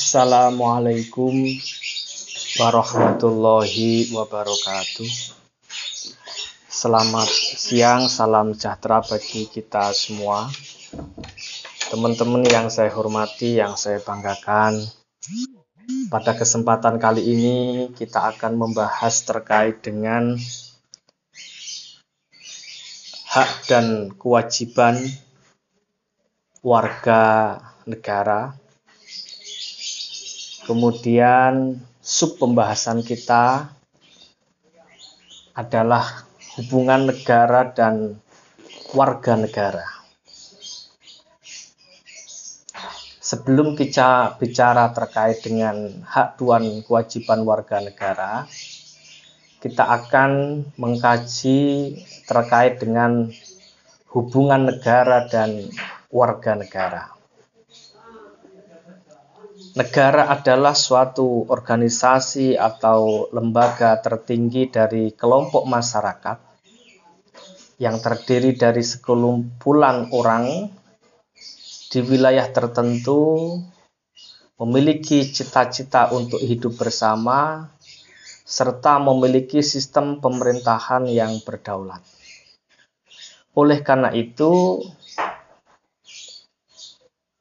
Assalamualaikum warahmatullahi wabarakatuh. Selamat siang, salam sejahtera bagi kita semua. Teman-teman yang saya hormati, yang saya banggakan. Pada kesempatan kali ini kita akan membahas terkait dengan hak dan kewajiban warga negara Kemudian sub pembahasan kita adalah hubungan negara dan warga negara. Sebelum kita bicara terkait dengan hak dan kewajiban warga negara, kita akan mengkaji terkait dengan hubungan negara dan warga negara. Negara adalah suatu organisasi atau lembaga tertinggi dari kelompok masyarakat yang terdiri dari sekelumpulan orang di wilayah tertentu memiliki cita-cita untuk hidup bersama serta memiliki sistem pemerintahan yang berdaulat. Oleh karena itu,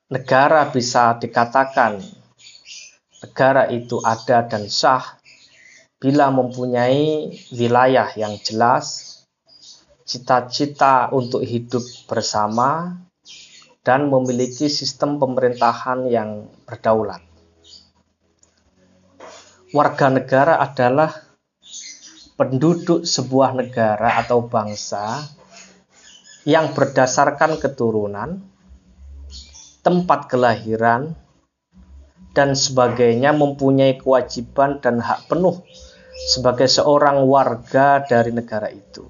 negara bisa dikatakan negara itu ada dan sah bila mempunyai wilayah yang jelas, cita-cita untuk hidup bersama, dan memiliki sistem pemerintahan yang berdaulat. Warga negara adalah penduduk sebuah negara atau bangsa yang berdasarkan keturunan, tempat kelahiran, dan sebagainya mempunyai kewajiban dan hak penuh sebagai seorang warga dari negara itu.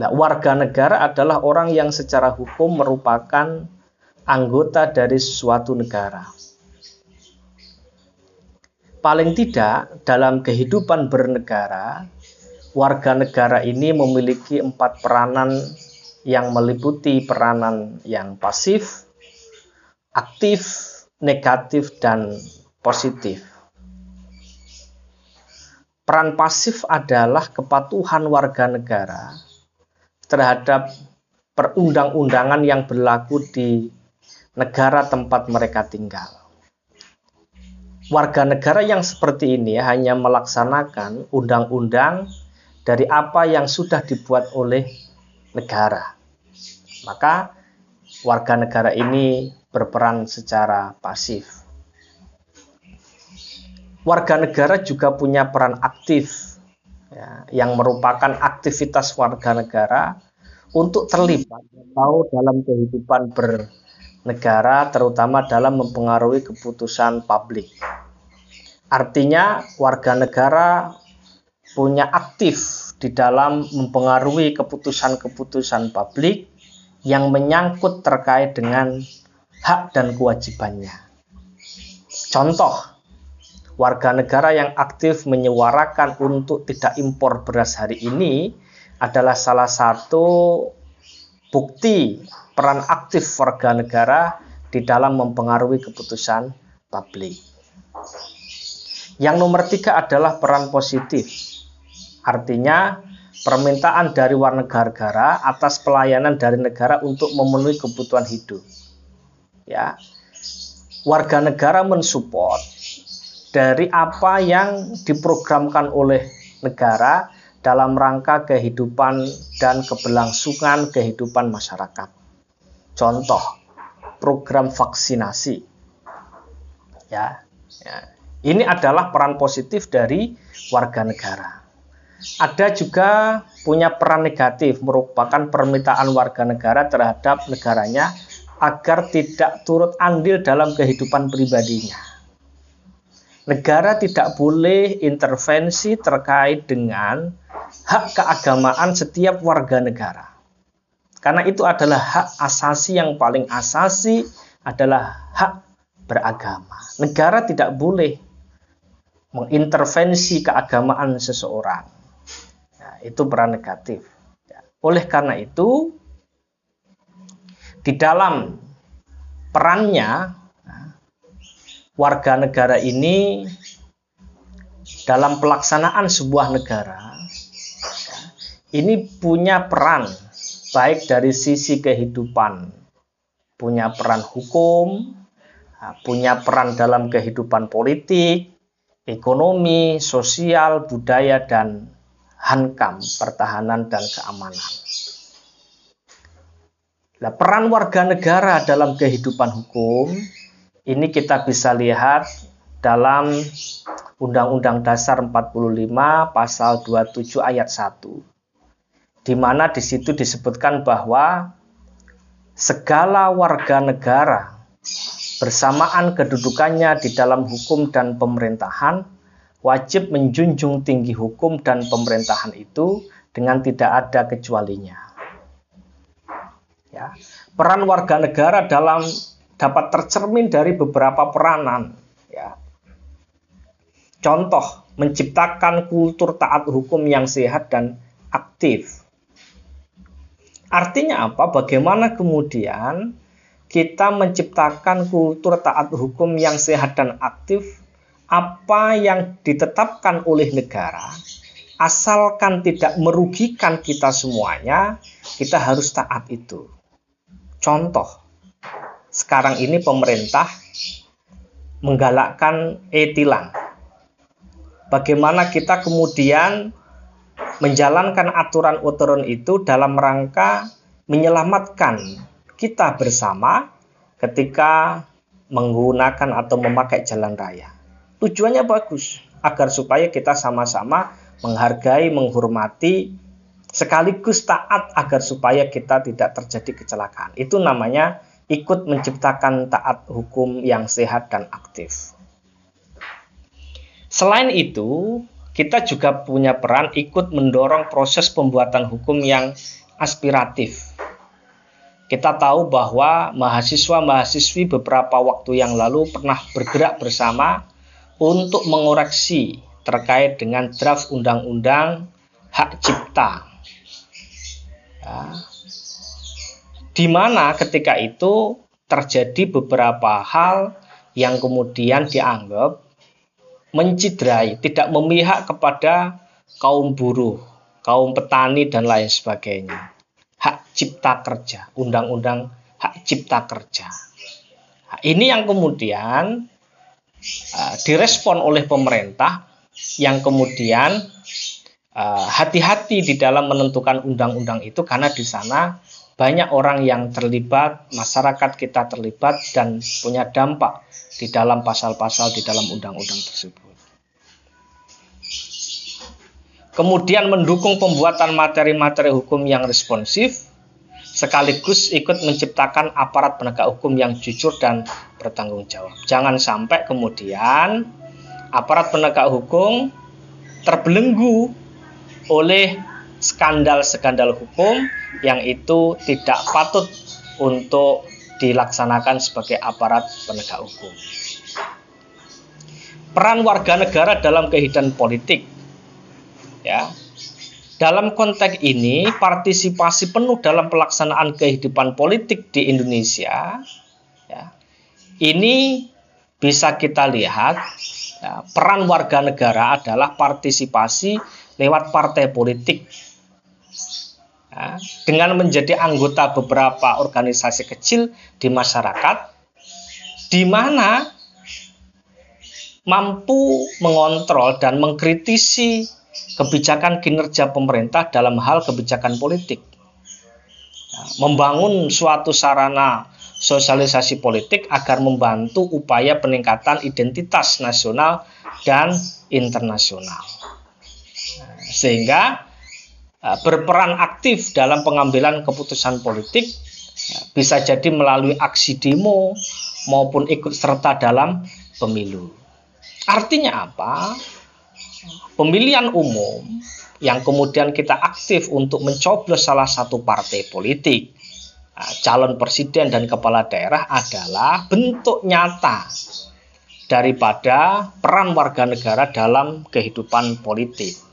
Nah, warga negara adalah orang yang secara hukum merupakan anggota dari suatu negara. Paling tidak, dalam kehidupan bernegara, warga negara ini memiliki empat peranan yang meliputi peranan yang pasif, aktif, negatif dan positif. Peran pasif adalah kepatuhan warga negara terhadap perundang-undangan yang berlaku di negara tempat mereka tinggal. Warga negara yang seperti ini hanya melaksanakan undang-undang dari apa yang sudah dibuat oleh negara. Maka warga negara ini berperan secara pasif. Warga negara juga punya peran aktif, ya, yang merupakan aktivitas warga negara untuk terlibat atau dalam kehidupan bernegara, terutama dalam mempengaruhi keputusan publik. Artinya, warga negara punya aktif di dalam mempengaruhi keputusan-keputusan publik yang menyangkut terkait dengan hak dan kewajibannya. Contoh, warga negara yang aktif menyuarakan untuk tidak impor beras hari ini adalah salah satu bukti peran aktif warga negara di dalam mempengaruhi keputusan publik. Yang nomor tiga adalah peran positif. Artinya, permintaan dari warga negara atas pelayanan dari negara untuk memenuhi kebutuhan hidup ya warga negara mensupport dari apa yang diprogramkan oleh negara dalam rangka kehidupan dan keberlangsungan kehidupan masyarakat. Contoh, program vaksinasi. Ya, ya. Ini adalah peran positif dari warga negara. Ada juga punya peran negatif merupakan permintaan warga negara terhadap negaranya agar tidak turut andil dalam kehidupan pribadinya. Negara tidak boleh intervensi terkait dengan hak keagamaan setiap warga negara. Karena itu adalah hak asasi yang paling asasi adalah hak beragama. Negara tidak boleh mengintervensi keagamaan seseorang. Nah, itu peran negatif. Oleh karena itu, di dalam perannya warga negara ini dalam pelaksanaan sebuah negara ini punya peran baik dari sisi kehidupan, punya peran hukum, punya peran dalam kehidupan politik, ekonomi, sosial, budaya, dan hankam, pertahanan dan keamanan. Nah, peran warga negara dalam kehidupan hukum ini kita bisa lihat dalam Undang-Undang Dasar 45 pasal 27 ayat 1. Di mana di situ disebutkan bahwa segala warga negara bersamaan kedudukannya di dalam hukum dan pemerintahan wajib menjunjung tinggi hukum dan pemerintahan itu dengan tidak ada kecualinya. Ya. Peran warga negara dalam dapat tercermin dari beberapa peranan. Ya. Contoh, menciptakan kultur taat hukum yang sehat dan aktif. Artinya apa? Bagaimana kemudian kita menciptakan kultur taat hukum yang sehat dan aktif? Apa yang ditetapkan oleh negara, asalkan tidak merugikan kita semuanya, kita harus taat itu. Contoh, sekarang ini pemerintah menggalakkan e-tilang. Bagaimana kita kemudian menjalankan aturan-aturan itu dalam rangka menyelamatkan kita bersama ketika menggunakan atau memakai jalan raya. Tujuannya bagus, agar supaya kita sama-sama menghargai, menghormati sekaligus taat agar supaya kita tidak terjadi kecelakaan. Itu namanya ikut menciptakan taat hukum yang sehat dan aktif. Selain itu, kita juga punya peran ikut mendorong proses pembuatan hukum yang aspiratif. Kita tahu bahwa mahasiswa-mahasiswi beberapa waktu yang lalu pernah bergerak bersama untuk mengoreksi terkait dengan draft undang-undang hak cipta Di mana ketika itu terjadi beberapa hal yang kemudian dianggap mencidrai, tidak memihak kepada kaum buruh, kaum petani dan lain sebagainya. Hak cipta kerja, undang-undang hak cipta kerja. Ini yang kemudian uh, direspon oleh pemerintah yang kemudian Eh, hati-hati di dalam menentukan undang-undang itu karena di sana banyak orang yang terlibat, masyarakat kita terlibat dan punya dampak di dalam pasal-pasal di dalam undang-undang tersebut. Kemudian mendukung pembuatan materi-materi hukum yang responsif, sekaligus ikut menciptakan aparat penegak hukum yang jujur dan bertanggung jawab. Jangan sampai kemudian aparat penegak hukum terbelenggu oleh skandal-skandal hukum yang itu tidak patut untuk dilaksanakan sebagai aparat penegak hukum. Peran warga negara dalam kehidupan politik. Ya. Dalam konteks ini, partisipasi penuh dalam pelaksanaan kehidupan politik di Indonesia ya, ini bisa kita lihat ya, peran warga negara adalah partisipasi lewat partai politik ya, dengan menjadi anggota beberapa organisasi kecil di masyarakat di mana mampu mengontrol dan mengkritisi kebijakan kinerja pemerintah dalam hal kebijakan politik. Ya, membangun suatu sarana sosialisasi politik agar membantu upaya peningkatan identitas nasional dan internasional sehingga uh, berperan aktif dalam pengambilan keputusan politik ya, bisa jadi melalui aksi demo maupun ikut serta dalam pemilu. Artinya apa? Pemilihan umum yang kemudian kita aktif untuk mencoblos salah satu partai politik, uh, calon presiden dan kepala daerah adalah bentuk nyata daripada peran warga negara dalam kehidupan politik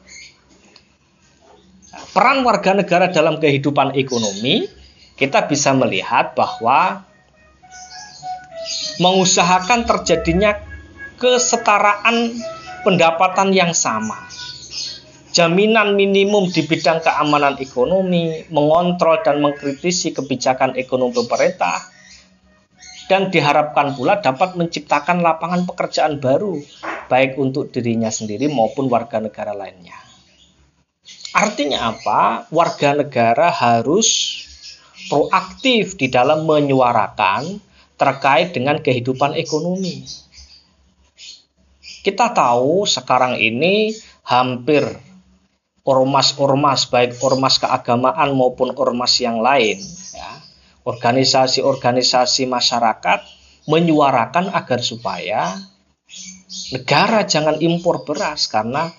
peran warga negara dalam kehidupan ekonomi, kita bisa melihat bahwa mengusahakan terjadinya kesetaraan pendapatan yang sama. Jaminan minimum di bidang keamanan ekonomi, mengontrol dan mengkritisi kebijakan ekonomi pemerintah, dan diharapkan pula dapat menciptakan lapangan pekerjaan baru, baik untuk dirinya sendiri maupun warga negara lainnya. Artinya apa? Warga negara harus proaktif di dalam menyuarakan terkait dengan kehidupan ekonomi. Kita tahu sekarang ini hampir ormas-ormas baik ormas keagamaan maupun ormas yang lain ya, organisasi-organisasi masyarakat menyuarakan agar supaya negara jangan impor beras karena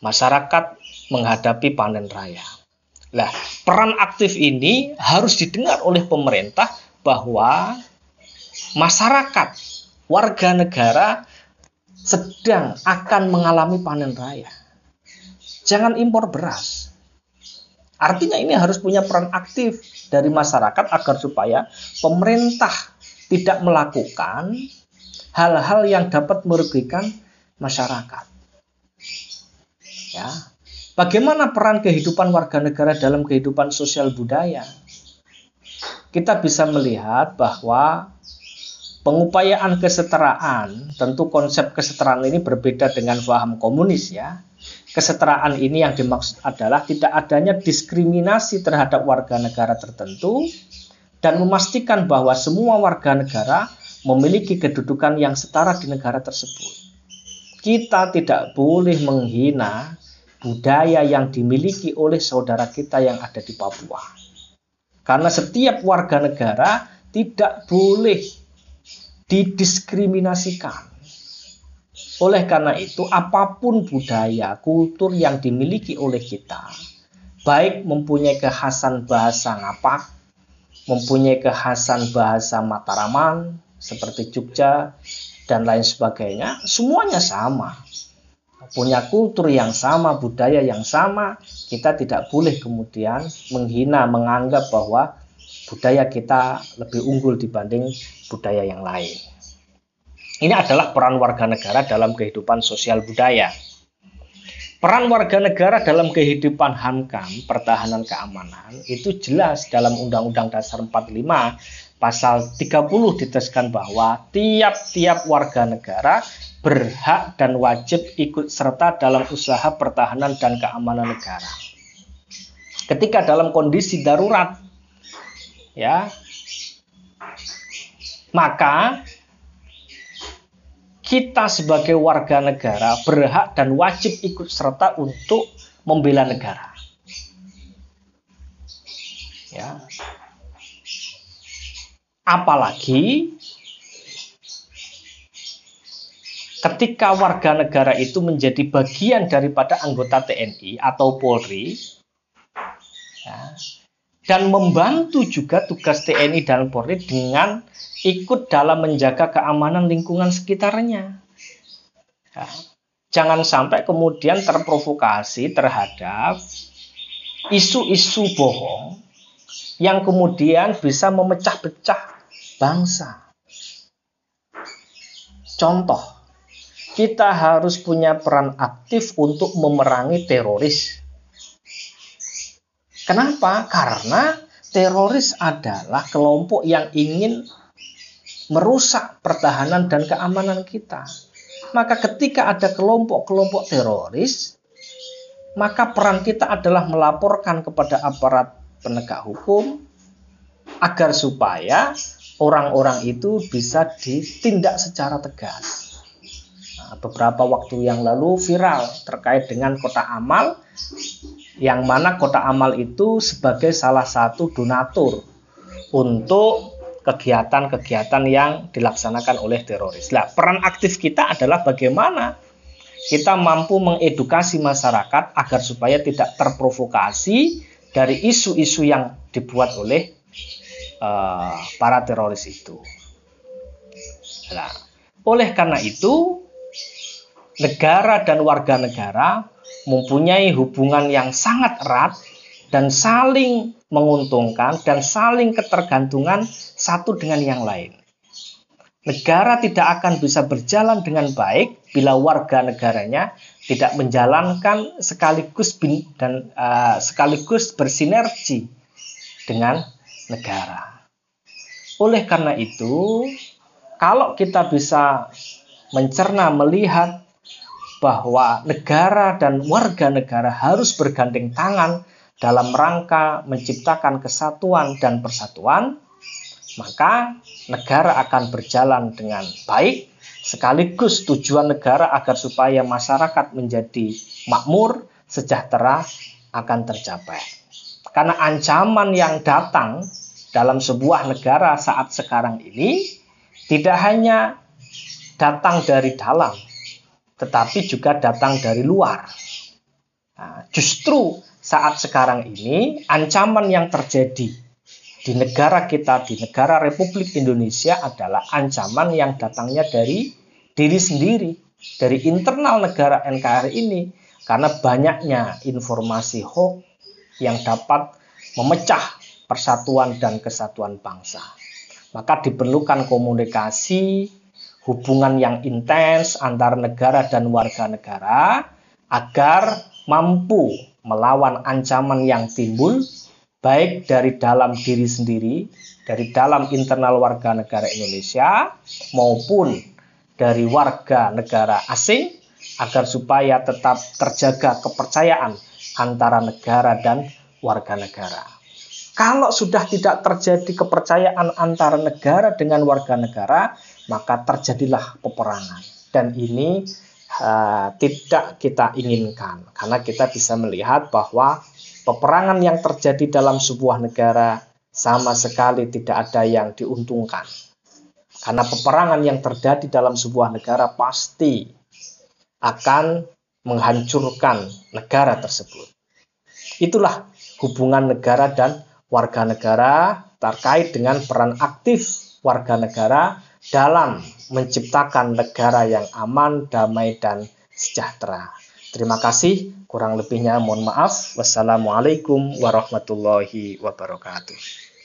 masyarakat menghadapi panen raya. Nah, peran aktif ini harus didengar oleh pemerintah bahwa masyarakat, warga negara sedang akan mengalami panen raya. Jangan impor beras. Artinya ini harus punya peran aktif dari masyarakat agar supaya pemerintah tidak melakukan hal-hal yang dapat merugikan masyarakat. Ya, Bagaimana peran kehidupan warga negara dalam kehidupan sosial budaya? Kita bisa melihat bahwa pengupayaan kesetaraan, tentu konsep kesetaraan ini berbeda dengan paham komunis ya. Kesetaraan ini yang dimaksud adalah tidak adanya diskriminasi terhadap warga negara tertentu dan memastikan bahwa semua warga negara memiliki kedudukan yang setara di negara tersebut. Kita tidak boleh menghina budaya yang dimiliki oleh saudara kita yang ada di Papua. Karena setiap warga negara tidak boleh didiskriminasikan. Oleh karena itu, apa pun budaya, kultur yang dimiliki oleh kita, baik mempunyai kekhasan bahasa ngapak, mempunyai kekhasan bahasa Mataraman, seperti Jogja, dan lain sebagainya, semuanya sama punya kultur yang sama, budaya yang sama, kita tidak boleh kemudian menghina, menganggap bahwa budaya kita lebih unggul dibanding budaya yang lain. Ini adalah peran warga negara dalam kehidupan sosial budaya. Peran warga negara dalam kehidupan HAMKAM, pertahanan keamanan, itu jelas dalam Undang-Undang Dasar 45 pasal 30 ditegaskan bahwa tiap-tiap warga negara berhak dan wajib ikut serta dalam usaha pertahanan dan keamanan negara. Ketika dalam kondisi darurat, ya, maka kita sebagai warga negara berhak dan wajib ikut serta untuk membela negara. Ya. Apalagi ketika warga negara itu menjadi bagian daripada anggota TNI atau Polri ya, dan membantu juga tugas TNI dan Polri dengan ikut dalam menjaga keamanan lingkungan sekitarnya. Ya, jangan sampai kemudian terprovokasi terhadap isu-isu bohong yang kemudian bisa memecah-pecah bangsa. Contoh, kita harus punya peran aktif untuk memerangi teroris. Kenapa? Karena teroris adalah kelompok yang ingin merusak pertahanan dan keamanan kita. Maka ketika ada kelompok-kelompok teroris, maka peran kita adalah melaporkan kepada aparat penegak hukum agar supaya orang-orang itu bisa ditindak secara tegas beberapa waktu yang lalu viral terkait dengan kota amal yang mana kota amal itu sebagai salah satu donatur untuk kegiatan-kegiatan yang dilaksanakan oleh teroris. Nah, peran aktif kita adalah bagaimana kita mampu mengedukasi masyarakat agar supaya tidak terprovokasi dari isu-isu yang dibuat oleh uh, para teroris itu. Nah, oleh karena itu, negara dan warga negara mempunyai hubungan yang sangat erat dan saling menguntungkan dan saling ketergantungan satu dengan yang lain. negara tidak akan bisa berjalan dengan baik bila warga negaranya tidak menjalankan sekaligus bin, dan uh, sekaligus bersinergi dengan negara. Oleh karena itu, kalau kita bisa mencerna melihat bahwa negara dan warga negara harus bergandeng tangan dalam rangka menciptakan kesatuan dan persatuan, maka negara akan berjalan dengan baik sekaligus tujuan negara agar supaya masyarakat menjadi makmur, sejahtera akan tercapai. Karena ancaman yang datang dalam sebuah negara saat sekarang ini tidak hanya datang dari dalam, tetapi juga datang dari luar. Nah, justru saat sekarang ini ancaman yang terjadi di negara kita, di negara Republik Indonesia adalah ancaman yang datangnya dari diri sendiri, dari internal negara NKRI ini. Karena banyaknya informasi hoax yang dapat memecah persatuan dan kesatuan bangsa. Maka diperlukan komunikasi, hubungan yang intens antar negara dan warga negara agar mampu melawan ancaman yang timbul baik dari dalam diri sendiri, dari dalam internal warga negara Indonesia, maupun dari warga negara asing, agar supaya tetap terjaga kepercayaan antara negara dan warga negara. Kalau sudah tidak terjadi kepercayaan antara negara dengan warga negara, maka terjadilah peperangan. Dan ini uh, tidak kita inginkan, karena kita bisa melihat bahwa peperangan yang terjadi dalam sebuah negara sama sekali tidak ada yang diuntungkan. Karena peperangan yang terjadi dalam sebuah negara pasti akan menghancurkan negara tersebut. Itulah hubungan negara dan warga negara terkait dengan peran aktif warga negara dalam menciptakan negara yang aman, damai, dan sejahtera. Terima kasih. Kurang lebihnya mohon maaf. Wassalamualaikum warahmatullahi wabarakatuh.